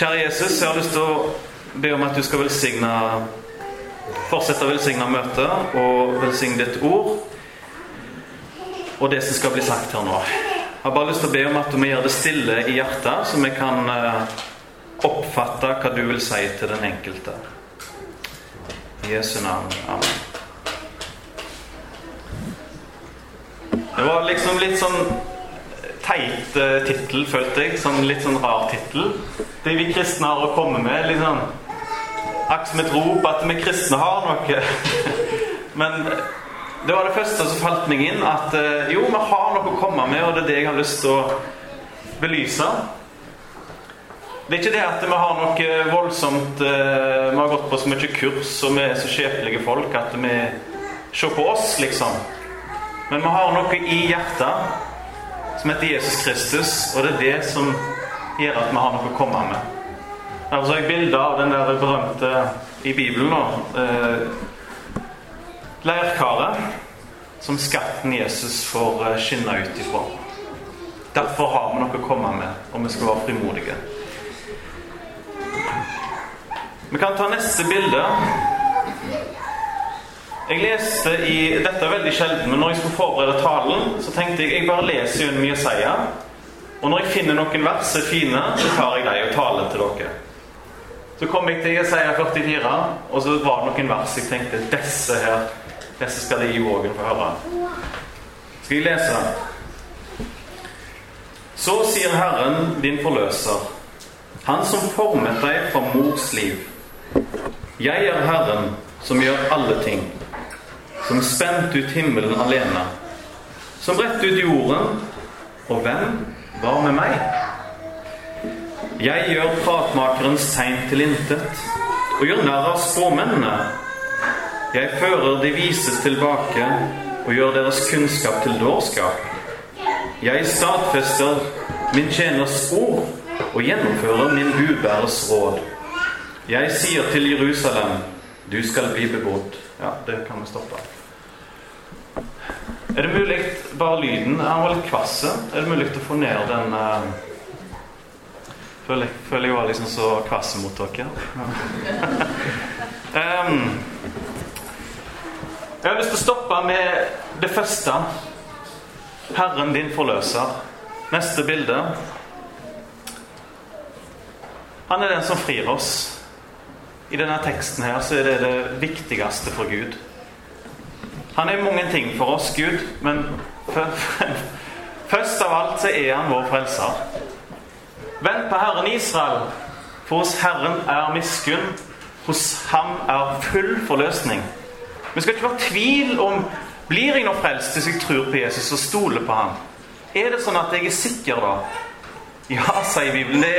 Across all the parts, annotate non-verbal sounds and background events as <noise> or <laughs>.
Kjære Jesus, jeg har lyst til å be om at du skal velsigne Fortsette å velsigne møtet og velsigne ditt ord og det som skal bli sagt her nå. Jeg har bare lyst til å be om at du må gjøre det stille i hjertet, så vi kan eh, oppfatte hva du vil si til den enkelte. I Jesu navn. Amen. Det var liksom litt sånn teit uh, tittel, følte jeg. Sånn litt sånn rar tittel. Det vi kristne har å komme med. litt sånn Akkurat som et rop at vi kristne har noe. <laughs> Men det var det første som falt meg inn, at uh, jo, vi har noe å komme med, og det er det jeg har lyst til å belyse. Det er ikke det at vi har noe voldsomt uh, Vi har gått på så mye kurs, og vi er så skjebnelige folk at vi ser på oss, liksom. Men vi har noe i hjertet som heter Jesus Kristus, og det er det som gjør at vi har noe å komme med. Derfor så jeg bilde av den der berømte i Bibelen nå. Eh, leirkaret som skatten Jesus får eh, skinne ut ifra. Derfor har vi noe å komme med, og vi skal være frimodige. Vi kan ta neste bilde. Jeg leste i Dette er veldig sjelden, men når jeg skulle forberede talen, så tenkte jeg jeg bare leser gjennom Jesaja. Og når jeg finner noen vers er fine, så tar jeg dem og taler til dere. Så kom jeg til Jesaja 44, og så var det noen vers jeg tenkte disse her, disse skal de i vågen få høre. Skal jeg lese? Så sier Herren, din forløser, Han som formet deg fra mors liv. Jeg er Herren som gjør alle ting som spente ut himmelen alene, som bredte ut jorden. Og hvem var med meg? Jeg gjør pratmakeren seint til intet og gjør narr av spåmennene. Jeg fører de vises tilbake og gjør deres kunnskap til dårskap. Jeg stadfester min tjeners ord og gjennomfører min budbærers råd. Jeg sier til Jerusalem, du skal bli bebodd. Ja, det kan vi stoppe. Er det mulig Bare lyden Han var litt kvass. Er det mulig å få ned den uh, føler, jeg, føler jeg var liksom så kvass mot dere. <laughs> um, jeg har lyst til å stoppe med det første. Herren din forløser. Neste bilde. Han er den som frir oss. I denne teksten her så er det det viktigste for Gud. Han er mange ting for oss, Gud, men først av alt så er han vår frelser. Vent på Herren Israel, for hos Herren er miskunn. Hos ham er full forløsning. Vi skal ikke være tvil om blir jeg nå frelst hvis jeg tror på Jesus og stoler på ham. Er det sånn at jeg er sikker da? Ja, sier Bibelen. Det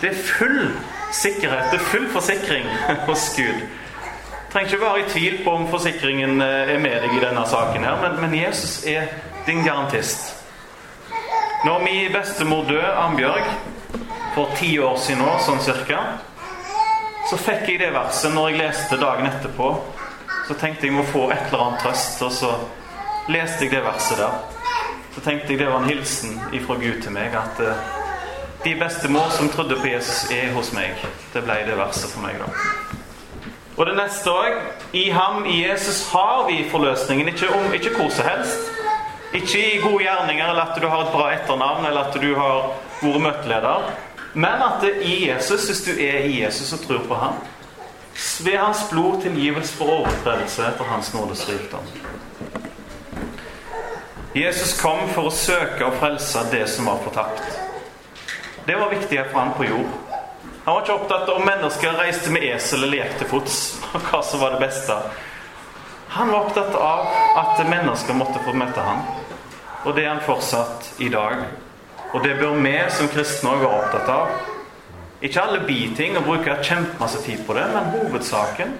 det er full sikkerhet. Det er full forsikring <laughs> hos Gud trenger ikke være i tvil på om forsikringen eh, er med deg i denne saken, her, men, men Jesus er din garantist. Når min bestemor døde, Ambjørg, for ti år siden nå, sånn cirka, så fikk jeg det verset når jeg leste dagen etterpå. Så tenkte jeg må få et eller annet trøst, og så leste jeg det verset der. Så tenkte jeg det var en hilsen ifra Gud til meg, at uh, de bestemor som trodde på Jesus, er hos meg. Det ble det verset for meg, da. Og det neste òg. I ham, i Jesus, har vi forløsningen. Ikke, om, ikke hvor som helst. Ikke i gode gjerninger eller at du har et bra etternavn eller at du har vært møteleder. Men at det i Jesus, hvis du er i Jesus og tror på ham, ved hans blod tilgivelse for overtredelse etter hans nådes rikdom. Jesus kom for å søke og frelse det som var fortapt. Det var viktig for ham på jord. Han var ikke opptatt av om mennesker reiste med esel eller gikk til fots, og hva som var det beste. Han var opptatt av at mennesker måtte få møte ham. Og det er han fortsatt i dag. Og det bør vi som kristne òg være opptatt av. Ikke alle biting og bruke kjempemasse tid på det, men hovedsaken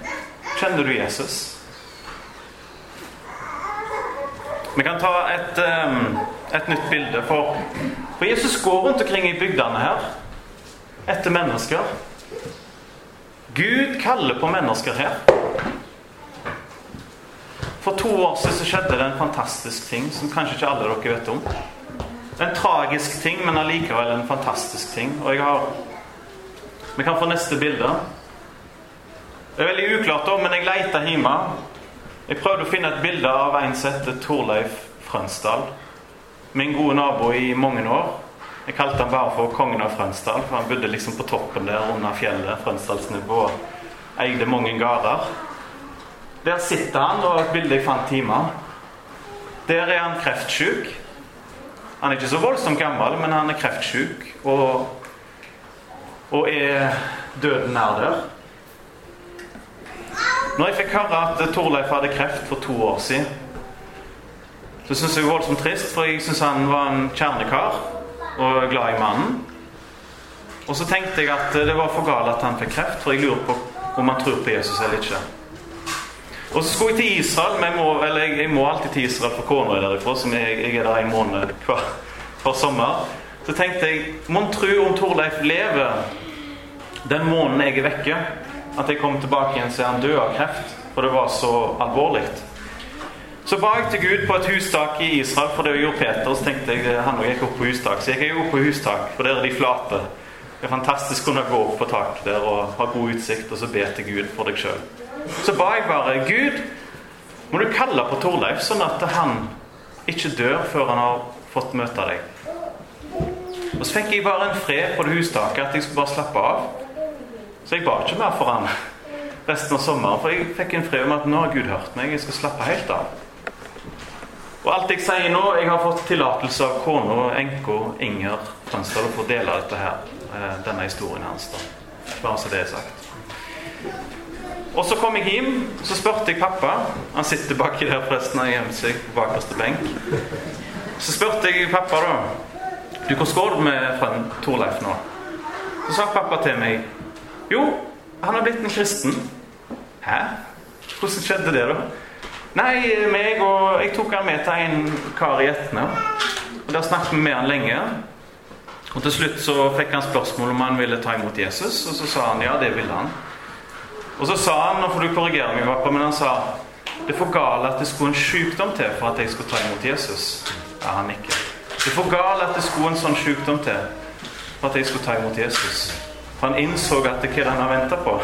kjenner du Jesus. Vi kan ta et, um, et nytt bilde. For, for Jesus går rundt omkring i bygdene her etter mennesker. Gud kaller på mennesker her. For to år siden så skjedde det en fantastisk ting som kanskje ikke alle dere vet om. En tragisk ting, men allikevel en fantastisk ting. Og jeg har Vi kan få neste bilde. Det er veldig uklart, da, men jeg leita hjemme. Jeg prøvde å finne et bilde av en som heter Torleif Frønsdal. Min gode nabo i mange år. Jeg kalte han bare for kongen av Frønsdal, for han bodde liksom på toppen der under fjellet Frønsdalsnivå og eide mange gårder. Der sitter han, og et bilde jeg fant hjemme. Der er han kreftsyk. Han er ikke så voldsomt gammel, men han er kreftsyk og, og er døden nær der. Når jeg fikk høre at Torleif hadde kreft for to år siden, så syns jeg det var voldsomt trist, for jeg syns han var en kjernekar og glad i mannen. Og så tenkte jeg at det var for galt at han fikk kreft, for jeg lurer på om han tror på Jesus eller ikke. Og så skulle jeg til Israel. Men jeg må, jeg, jeg må alltid til Israel for kona er derifra, som jeg, jeg, er der en måned hver, hver sommer. Så tenkte jeg Mon tro om Torleif lever den måneden jeg er vekke, at jeg kommer tilbake igjen så er han død av kreft. For det var så alvorlig. Så ba jeg til Gud på et hustak i Israel, for det gjorde Peter. Så tenkte jeg han gikk opp på hustak. Så jeg gikk opp på hustak, for der er de flate. Det er fantastisk å kunne gå opp på tak der og ha god utsikt, og så be til Gud for deg sjøl. Så ba jeg bare Gud, må du kalle på Torleif, sånn at han ikke dør før han har fått møte deg. Og så fikk jeg bare en fred på det hustaket, at jeg skulle bare slappe av. Så jeg ba ikke mer for han resten av sommeren, for jeg fikk en fred om at nå har Gud hørt meg, jeg skal slappe helt av. Og alt jeg sier nå Jeg har fått tillatelse av kona, enka Inger Frønsdal, for å dele dette her, eh, denne historien hans. da. Bare så det er sagt. Og så kom jeg hjem, så spurte jeg pappa Han sitter baki der forresten og gjemmer seg på bakerste benk. Så spurte jeg pappa, da Du, hvordan går det med Torleif nå? Så sa pappa til meg Jo, han har blitt en kristen. Hæ? Hvordan skjedde det, da? Nei, meg og Jeg tok han med til en kar i Etne. Og Der snakket vi med han lenge. Og Til slutt så fikk han spørsmål om han ville ta imot Jesus, og så sa han ja, det ville han. Og så sa han, nå får du korrigere meg, pappa, men han sa det er for galt at det skulle en sykdom til for at jeg skulle ta imot Jesus. Ja, han ikke. Det er for galt at det skulle en sånn sykdom til for at jeg skulle ta imot Jesus. For han innså at det hva han har venta på.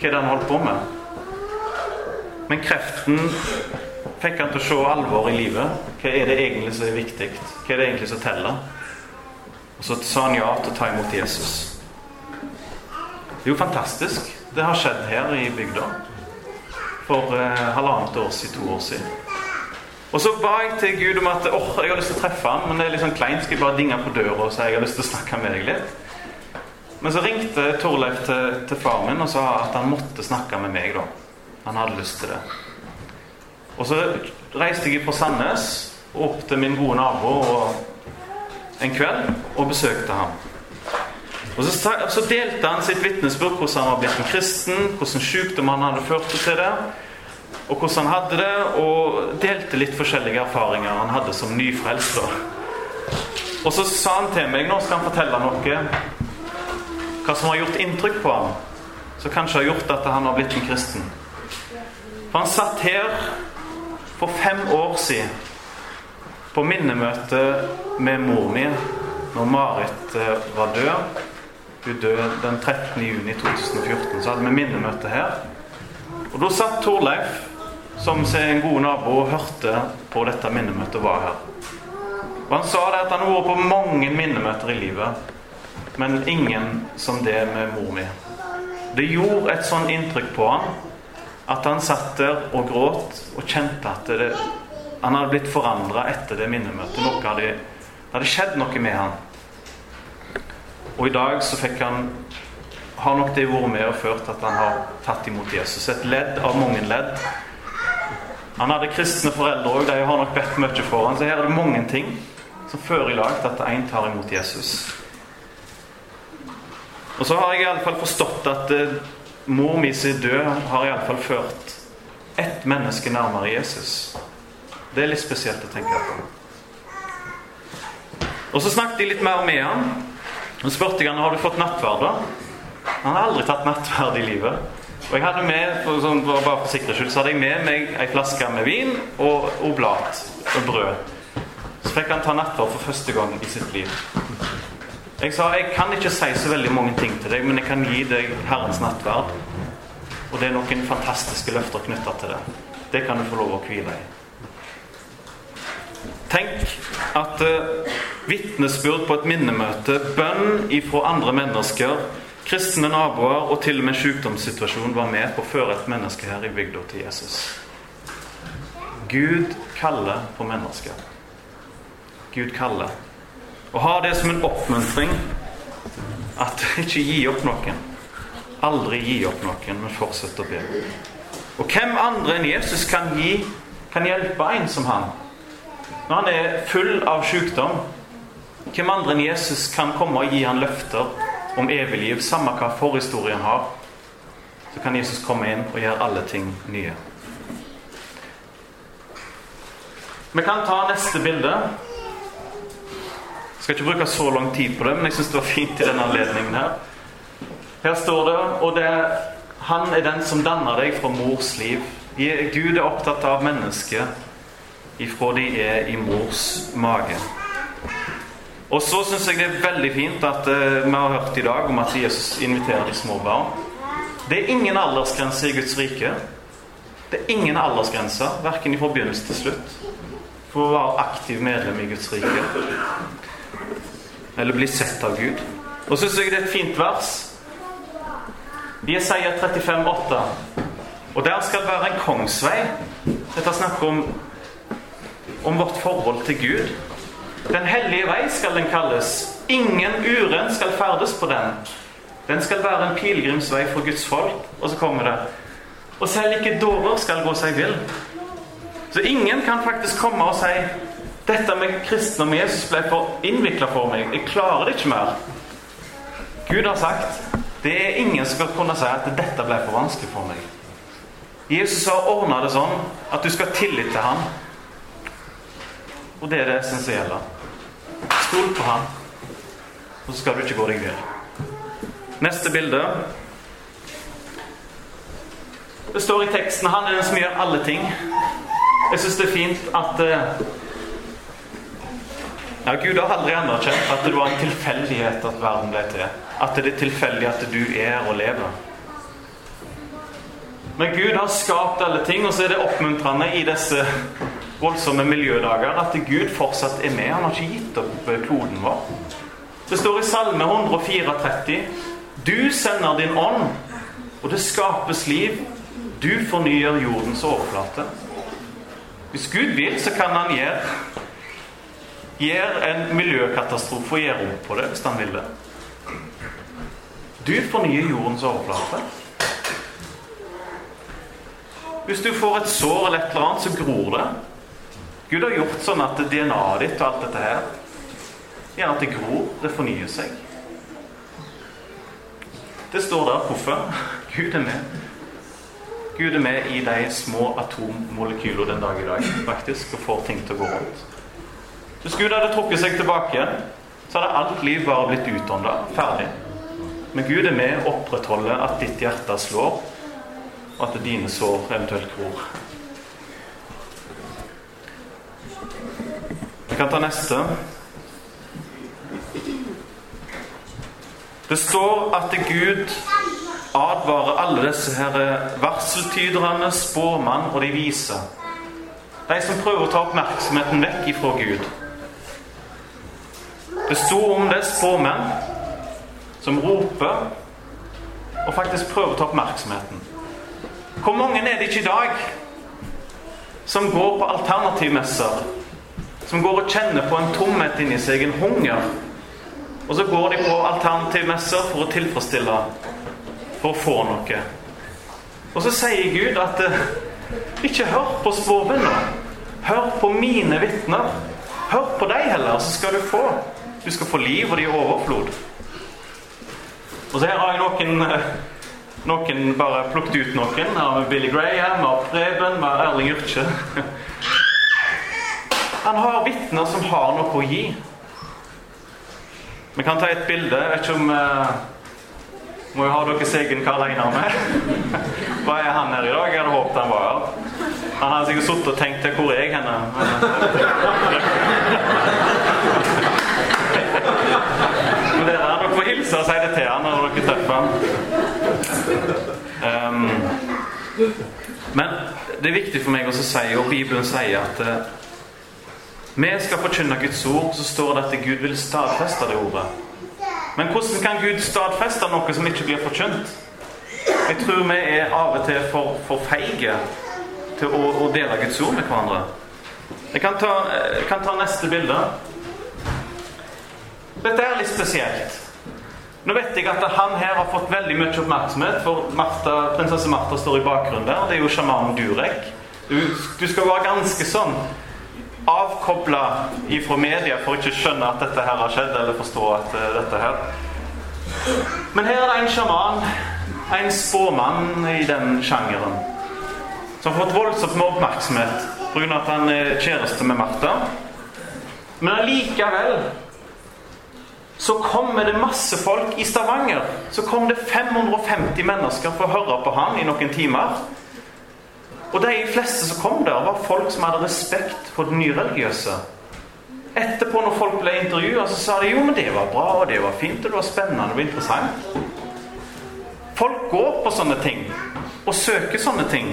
Hva det han holdt på med. Men kreften fikk han til å se alvor i livet. Hva er det egentlig som er viktig? Hva er det egentlig som teller? Og så sa han ja til å ta imot Jesus. Det er jo fantastisk. Det har skjedd her i bygda for eh, halvannet år siden, to år siden. Og så ba jeg til Gud om at oh, jeg har lyst til å treffe han, men det er litt sånn kleint. Skal jeg bare dinge på døra og si jeg har lyst til å snakke med deg litt? Men så ringte Torleif til, til far min og sa at han måtte snakke med meg. da. Han hadde lyst til det. Og så reiste jeg fra Sandnes opp til min gode nabo en kveld og besøkte ham. Og så, så, delte han sitt vitnesbyrd hvordan han var blitt en kristen, hvordan sykdom han hadde ført til det, og hvordan han hadde det, og delte litt forskjellige erfaringer han hadde som nyfrelst. Og så sa han til meg nå skal han fortelle noe hva som har gjort inntrykk på ham, som kanskje har gjort at han har blitt en kristen. Han satt her for fem år siden på minnemøte med mor mi når Marit eh, var død. Hun døde den 13. juni 2014. Så hadde vi minnemøte her. Og Da satt Torleif, som en god nabo, og hørte på dette minnemøtet var her. Og Han sa det at han har vært på mange minnemøter i livet, men ingen som det med mor mi. Det gjorde et sånn inntrykk på han at han satt der og gråt og kjente at det, han hadde blitt forandra etter det minnemøtet. Noe hadde, det hadde skjedd noe med han. Og i dag så fikk han har nok det vært med og ført at han har tatt imot Jesus. Et ledd av mange ledd. Han hadde kristne foreldre òg. De har nok bedt mye for han, Så her er det mange ting som fører i lag til at én tar imot Jesus. Og så har jeg iallfall forstått at eh, mor mi sin død har iallfall ført ett menneske nærmere Jesus. Det er litt spesielt å tenke på. Og så snakket jeg litt mer med han. Så spurte jeg han har du fått nattverd. da? Han har aldri tatt nattverd i livet. Og jeg hadde med for, sånn, bare for sikkerhets skyld, så hadde jeg med meg ei flaske med vin og oblat og brød. Så fikk han ta nattverd for første gang i sitt liv. Jeg sa jeg kan ikke si så veldig mange ting til deg, men jeg kan gi deg Herrens nattverd. Og det er noen fantastiske løfter knytta til det. Det kan du få lov å hvile i. Tenk at uh, vitnesbyrd på et minnemøte, bønn ifra andre mennesker, kristne naboer og til og med sykdomssituasjon var med på å føre et menneske her i bygda til Jesus. Gud kaller på mennesker. Gud kaller. Og ha det som en oppmuntring at <laughs> ikke gi opp noen. Aldri gi opp noen, men fortsett å be. Og hvem andre enn Jesus kan, gi, kan hjelpe en som han? Når han er full av sykdom, hvem andre enn Jesus kan komme og gi han løfter om evig liv, samme hva forhistorien har? Så kan Jesus komme inn og gjøre alle ting nye. Vi kan ta neste bilde skal ikke bruke så lang tid på det, men jeg syns det var fint i denne anledningen her. Her står det Og det, han er den som danner deg fra mors liv. Gud er opptatt av mennesket ifra de er i mors mage. Og så syns jeg det er veldig fint at uh, vi har hørt i dag om at Jesus inviterer de små barn. Det er ingen aldersgrense i Guds rike. Det er ingen aldersgrense, verken fra begynnelse til slutt, for å være aktiv medlem i Guds rike eller bli sett av Gud. Og så syns jeg det er et fint vers. Jesaja 35, 8. Og der skal det være en kongsvei. Dette snakker om, om vårt forhold til Gud. Den hellige vei skal den kalles. Ingen uren skal ferdes på den. Den skal være en pilegrimsvei for Guds folk. Og så kommer det. Og selv ikke dårer skal gå seg vill. Så ingen kan faktisk komme og si dette med kristne og Jesus ble for innvikla for meg. Jeg klarer det ikke mer. Gud har sagt det er ingen som skal kunne si at dette ble for vanskelig for meg. Jesus har ordna det sånn at du skal ha tillit til ham. Og det er det essensielle. Stol på ham, og så skal du ikke gå deg vill. Neste bilde. Det står i teksten 'Han er den som gjør alle ting'. Jeg syns det er fint at uh, ja, Gud har aldri anerkjent at det var en tilfeldighet at verden ble til. At det er tilfeldig at du er og lever. Men Gud har skapt alle ting, og så er det oppmuntrende i disse voldsomme miljødager at Gud fortsatt er med. Han har ikke gitt opp kloden vår. Det står i Salme 134 Du sender din ånd, og det skapes liv. Du fornyer jordens overflate. Hvis Gud vil, så kan han gjøre gjør en miljøkatastrofe og gjør om på det hvis han vil det. Du fornyer jordens overflate. Hvis du får et sår eller et eller annet, så gror det. Gud har gjort sånn at DNA-et ditt og alt dette her gjør at det gror. Det fornyer seg. Det står der hvorfor. Gud er med. Gud er med i de små atommolekylene den dag i dag faktisk, og får ting til å gå rundt. Hvis Gud hadde trukket seg tilbake, så hadde alt liv bare blitt utånda. Ferdig. Men Gud er med å opprettholde at ditt hjerte slår, og at dine sår eventuelt gror. Vi kan ta neste. Det står at Gud advarer alle disse her varseltyderne, spåmann og de vise. De som prøver å ta oppmerksomheten vekk ifra Gud. Det sto om det spåmenn som roper og faktisk prøver å ta oppmerksomheten. Hvor mange er det ikke i dag som går på alternativmesser? Som går og kjenner på en tomhet inni seg, en hunger. Og så går de på alternativmesser for å tilfredsstille, for å få noe. Og så sier Gud at eh, ikke hør på spåvenner. Hør på mine vitner. Hør på dem heller, så skal du få. Du skal få liv, og det er overflod. Og så her har jeg noen eh, Noen bare plukket ut noen. Her har vi Billy Graham, vi har Preben, vi har Erling Yrkje. Han har vitner som har noe å gi. Vi kan ta et bilde. Jeg vet ikke om uh, Må jo ha deres egen Karl Einar med. <laughs> Hva er han her i dag? Jeg hadde håpet han var her. Han hadde sikkert sittet og tenkt til hvor er jeg henne? Men der dere får hilse og si det til han når dere treffer han. Um, men det er viktig for meg å si, og Bibelen sier, at uh, vi skal forkynne Guds ord, så står det at Gud vil stadfeste det ordet. Men hvordan kan Gud stadfeste noe som ikke blir forkynt? Jeg tror vi er av og til for, for feige til å, å, dele Guds ord med hverandre. Jeg kan ta, jeg kan ta neste bilde. Dette er litt spesielt. Nå vet jeg at han her har fått veldig mye oppmerksomhet, for Martha, prinsesse Martha står i bakgrunnen der. Det er jo sjamanen Durek. Du, du skal være ganske sånn avkobla ifra media for ikke skjønne at dette her har skjedd, eller forstå at uh, dette her Men her er det en sjaman, en spåmann i den sjangeren, som har fått voldsomt med oppmerksomhet pga. at han er kjæreste med Martha. Men allikevel så kommer det masse folk i Stavanger. Så kom det 550 mennesker for å høre på han i noen timer. Og de fleste som kom der, var folk som hadde respekt for det nyreligiøse. Etterpå, når folk ble intervjua, så sa de jo, men det var bra, og det var fint, og det var spennende og interessant. Folk går på sånne ting, og søker sånne ting.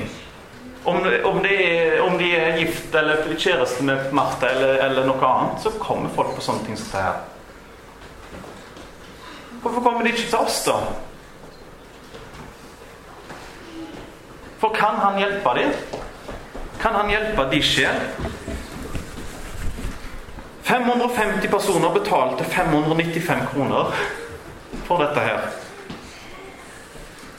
Om, om, de, om de er gift eller kjæreste med Martha eller, eller, noe annet, så kommer folk på sånne ting som dette her. Hvorfor kommer de ikke til oss, da? For kan han hjelpe dem? Kan han hjelpe de sjel? 550 personer betalte 595 kroner for dette her.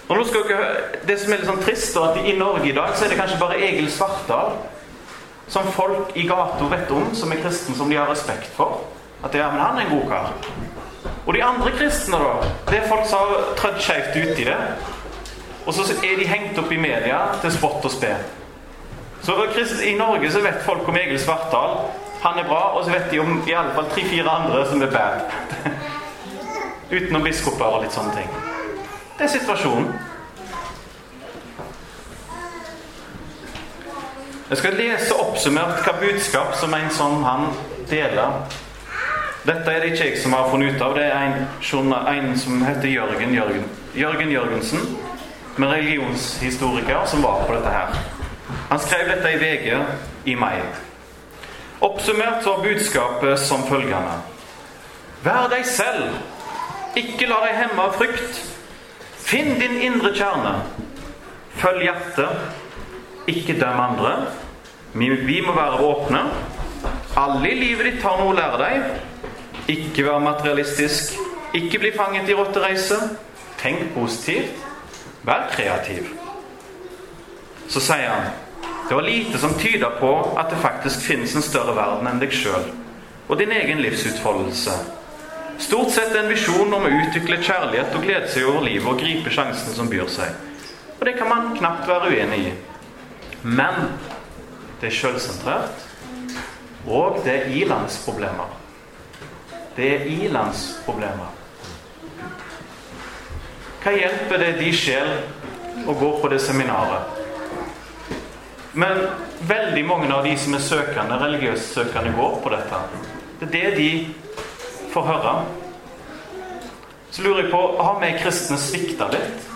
Og nå skal dere, Det som er litt sånn trist, er at i Norge i dag så er det kanskje bare Egil Svartdal som folk i gata vet om, som er kristen, som de har respekt for. At det, ja, men han er en god kar. Og de andre kristne, da, det er folk som har trødd skeivt i det. Og så er de hengt opp i media til spott og spe. Så i Norge så vet folk om Egil Svartdal. Han er bra, og så vet de om i alle fall tre-fire andre som er bad. <laughs> Utenom biskoper og litt sånne ting. Det er situasjonen. Jeg skal lese oppsummert hva budskap som en sånn han deler. Dette er det ikke jeg som har funnet ut av. Det er en, en som heter Jørgen, Jørgen, Jørgen Jørgensen, med religionshistoriker, som var på dette her. Han skrev dette i VG i mai. Oppsummert var budskapet som følgende. Vær deg selv. Ikke la deg hemme av frykt. Finn din indre kjerne. Følg hjertet. Ikke døm andre. Vi må være åpne. Alle i livet ditt har noe å lære deg. Ikke være materialistisk. Ikke bli fanget i rottereise. Tenk positivt. Vær kreativ. Så sier han det var lite som tyder på at det faktisk finnes en større verden enn deg sjøl og din egen livsutfoldelse. Stort sett en visjon om å utvikle kjærlighet og glede seg over livet og gripe sjansen som byr seg. Og det kan man knapt være uenig i. Men det er sjølsentrert, og det er ilandsproblemer. Det er ilandsproblemer. Hva hjelper det de sjel å gå på det seminaret? Men veldig mange av de som er søkende, religiøse søkende, går på dette. Det er det de får høre. Så lurer jeg på har vi kristne svikta litt?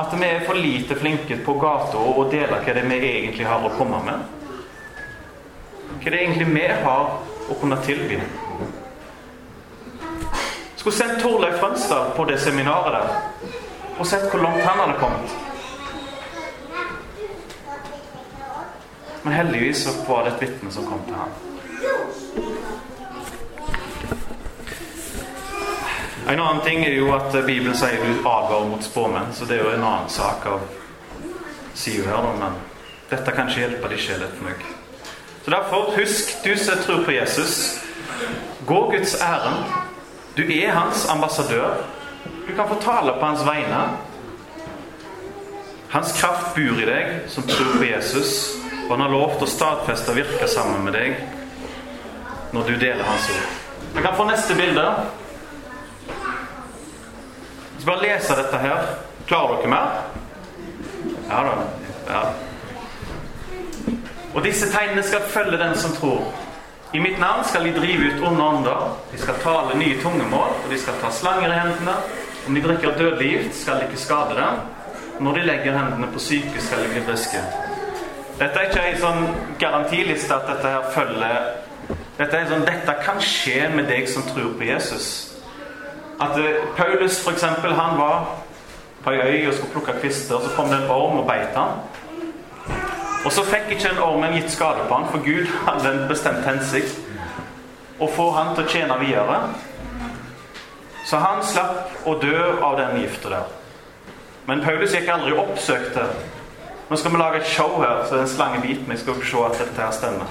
At vi er for lite flinke på gata å dele hva det er vi egentlig har å komme med? Hva det er egentlig vi har å kunne tilby? Skulle sett Torleif Frønstad på det seminaret der og sett hvor langt han hadde kommet. Men heldigvis var det et vitne som kom til ham. En annen ting er jo at Bibelen sier du advarer mot spåmenn, så det er jo en annen sak av sier her, men dette kan ikke hjelpe de sjelene for meg. Så derfor, husk, du som tror på Jesus, gå Guds ærend. Du er hans ambassadør. Du kan få tale på hans vegne. Hans kraft bor i deg som tror på Jesus, og han har lovt å stadfeste og virke sammen med deg når du deler hans ord. Vi kan få neste bilde. Skal bare lese dette her. Klarer dere mer? Ja da. Ja. Og disse tegnene skal følge den som tror. I mitt navn skal de drive ut onde ånder, de skal tale nye tungemål, og de skal ta slanger i hendene. Om de drikker dødelig gift, skal de ikke skade dem. Når de legger hendene på syke, skal de bli friske. Dette er ikke en sånn garantiliste at dette her følger Dette er sånn, dette kan skje med deg som tror på Jesus. At uh, Paulus, for eksempel, han var på ei øy og skulle plukke kvister, og så kom det en orm og beit han. Og så fikk ikke en ormen gitt skade på han, for Gud hadde en bestemt hensikt å få han til å tjene videre. Så han slapp å dø av den gifta der. Men Paulus gikk aldri og oppsøkte Nå skal vi lage et show her, så det er en slange biter meg. Skal dere se at dette her stemmer.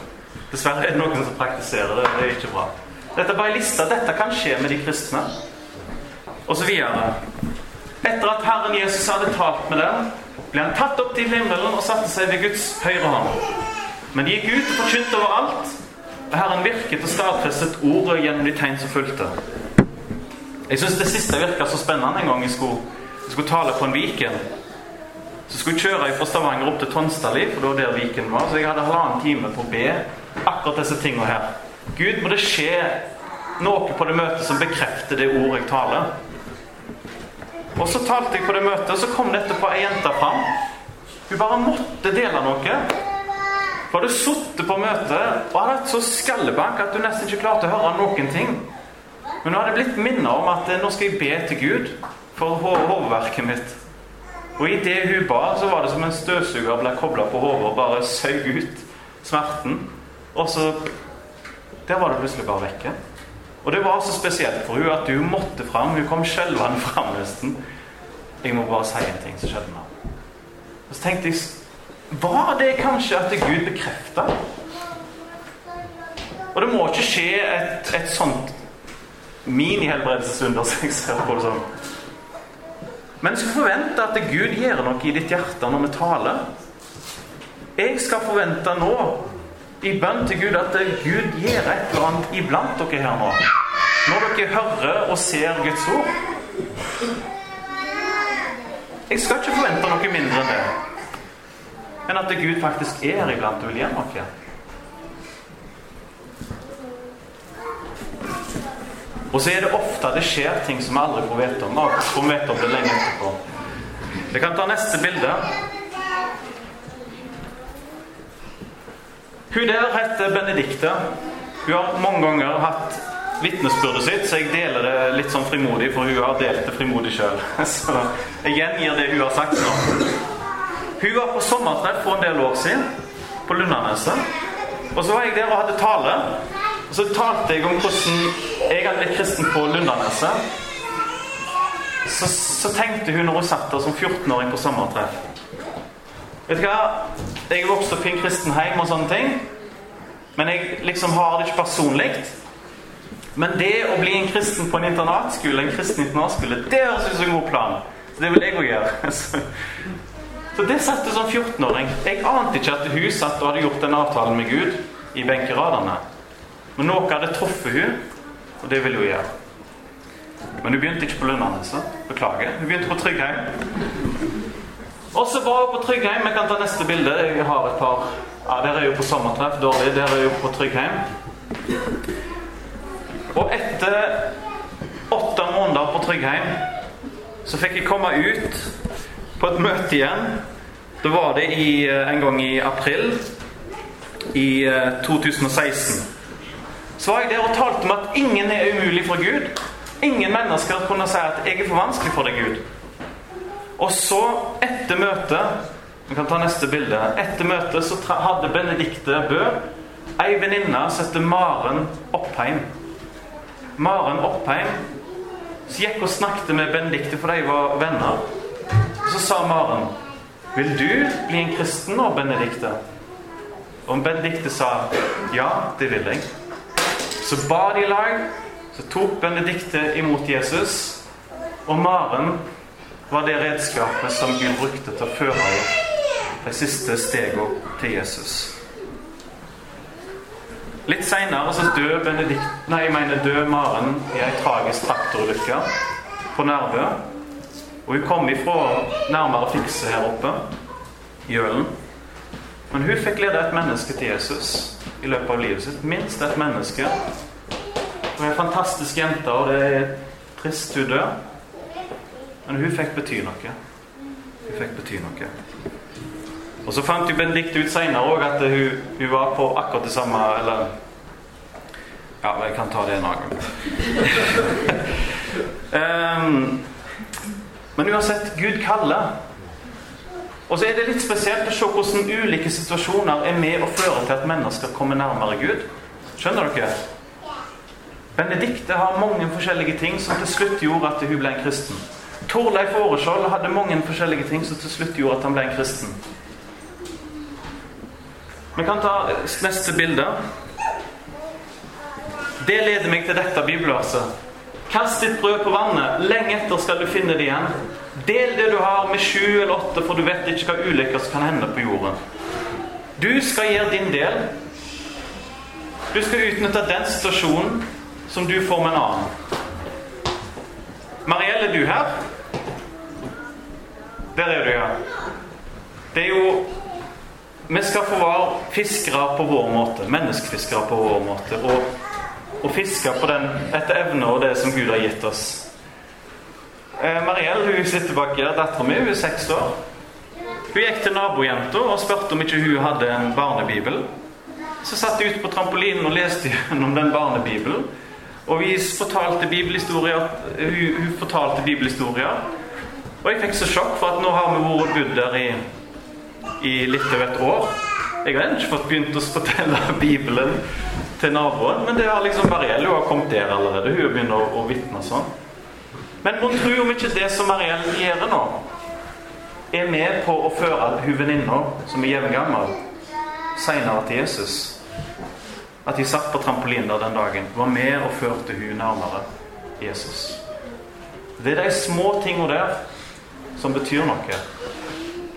Dessverre er det noen som praktiserer det. Det er ikke bra. Dette er bare en liste. Dette kan skje med de kristne. Og så videre. Etter at Herren Jesus hadde talt med dem, ble han tatt opp til himmelen og satte seg ved Guds høyre hånd. Men de gikk ut og forkynte overalt, og Herren virket og stadfestet ordet gjennom de tegn som fulgte. Jeg syns det siste virka så spennende en gang jeg skulle, jeg skulle tale på en Viken. Så skulle jeg kjøre fra Stavanger opp til Tonstadli, for det var der Viken var. Så jeg hadde halvannen time på å be akkurat disse tingene her. Gud, må det skje noe på det møtet som bekrefter det ordet jeg taler? Og så talte jeg på det møtet, og så kom det etterpå ei jente fram. Hun bare måtte dele noe. Hun hadde sittet på møtet og hadde hatt så skallebank at hun nesten ikke klarte å høre noen ting. Men hun hadde blitt minnet om at nå skal jeg be til Gud for hodeverket mitt. Og idet hun ba, så var det som en støvsuger ble kobla på hodet og bare søg ut smerten. Og så Der var det plutselig bare vekke. Og det var så spesielt for hun at hun måtte fram. Hun kom skjelvende <laughs> fram nesten. Jeg må bare si en ting som skjedde henne. Og så tenkte jeg Var det kanskje at Gud bekrefta? Og det må ikke skje et, et sånt det sånn. Men jeg skal forvente at Gud gjør noe i ditt hjerte når vi taler. Jeg skal forvente nå, i bønn til Gud, at Gud gjør et eller annet iblant dere her nå. Når dere hører og ser Guds ord. Jeg skal ikke forvente noe mindre enn det. Enn at Gud faktisk er her iblant og vil gjøre noe. Og så er det ofte det skjer ting som vi aldri får vite om. Og får vite om det lenge etterpå. Vi kan ta neste bilde. Hun der heter Benedicte. Hun har mange ganger hatt vitnesbyrdet sitt, så jeg deler det litt sånn frimodig, for hun har delt det frimodig sjøl. <laughs> Så jeg gjengir det hun har sagt nå. Hun var på sommertreff for en del år siden på Lundaneset. Og så var jeg der og hadde tale. Og så talte jeg om hvordan jeg hadde blitt kristen på Lundaneset. Så, så, tenkte hun når hun satt der som 14-åring på sommertreff Vet du hva? Jeg er vokst opp i en kristen heim og sånne ting. Men jeg liksom har det ikke personlig. Men det å bli en kristen på en internatskole, en kristen internatskole, det høres ut som en god plan. Så det vil jeg òg gjøre. <laughs> Så det satt du som 14-åring. Jeg ante ikke at hun satt og hadde gjort den avtalen med Gud i benkeradene. Men noe hadde truffet hun, og det ville hun gjøre. Men hun begynte ikke på Lundaneset. Beklager. Hun begynte på Tryggheim. Og så var på Tryggheim. Vi kan ta neste bilde. Jeg har et par Ja, Dere er jo på sommertreff. Dårlig. Dere er jo på Tryggheim. Og etter åtte måneder på Tryggheim så fikk jeg komme ut på et møte igjen. Da var det i, eh, en gang i april i 2016. Eh, så var jeg der og talte om at ingen er umulig for Gud. Ingen mennesker kunne si at 'jeg er for vanskelig for deg, Gud'. Og så, etter møtet Vi kan ta neste bilde. Etter møtet så hadde Benedicte Bø ei venninne som heter Maren Oppheim. Maren Oppheim så gikk og snakket med Benedicte, for de var venner. Og så sa Maren 'Vil du bli en kristen nå, Benedicte?' Og Benedicte sa 'Ja, det vil jeg'. Så ba de i lag. Så tok Benedikte imot Jesus. Og Maren var det redskapet som Gud brukte til å føre de siste stegene til Jesus. Litt seinere døde Benedikt, død Maren i ei tragisk traktorulykke på Nærbø. Og hun kom ifra nærmere fikse her oppe, i Ølen. Men hun fikk lede et menneske til Jesus. i løpet av livet sitt. Minst et menneske. Hun er en fantastisk jente, og det er trist hun dør. Men hun fikk bety noe. Hun fikk bety noe. Og så fant jo Benedicte ut seinere òg at hun, hun, var på akkurat det samme Eller Ja, jeg kan ta det en annen gang. um, <laughs> men uansett, Gud kaller. Og så er det litt spesielt å se hvordan ulike situasjoner er med og fører til at mennesker kommer nærmere Gud. Skjønner dere? Benedikte har mange forskjellige ting som til slutt gjorde at hun ble en kristen. Torleif Åreskjold hadde mange forskjellige ting som til slutt gjorde at han ble en kristen. Vi kan ta neste bilde. Det leder meg til dette bibelverset. Kast ditt brød på vannet. Lenge etter skal du finne det igjen. Del det du har med sju eller åtte, for du vet ikke hva ulykker som kan hende på jorden. Du skal gjøre din del. Du skal utnytte den situasjonen som du får med en annen. Mariell, er du her? Der er du, ja. Det er jo Vi skal få være fiskere på vår måte. Menneskefiskere på vår måte. Og og fiske på den etter evne og det som Gud har gitt oss. Eh, Mariell hun sitter bak her. Dattera mi er seks år. Hun gikk til nabojenta og spurte om ikke hun hadde en barnebibel. Så satt de ute på trampolinen og leste gjennom den barnebibelen. Og vi fortalte hun fortalte bibelhistorier. Og jeg fikk så sjokk, for at nå har vi vært bodd der i, i litt over et år. Jeg har ennå ikke fått begynt å fortelle <laughs> Bibelen til naboen, men det har liksom Mariell har kommet der allerede. Hun begynner å, å vitne sånn. Men mon tro om ikke det som Mariell gjør nå, er med på å føre hun venninna, som er jevngammel, seinere til Jesus. At de satt på trampolinen der den dagen, var med og førte hun nærmere Jesus. Det er de små tinga der som betyr noe.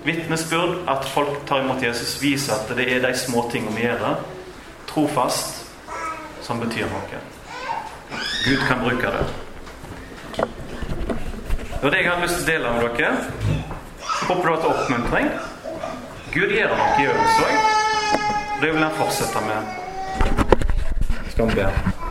Vitnesbyrd, at folk tar imot Jesus, viser at det er de små tingene vi gjør. Trofast som betyr noe. Gud kan bruke det. Det var det jeg hadde lyst til å dele med dere. Håper du har til oppmuntring. Gud gjør noe i øvelse òg. Det vil han fortsette med. Skal vi be.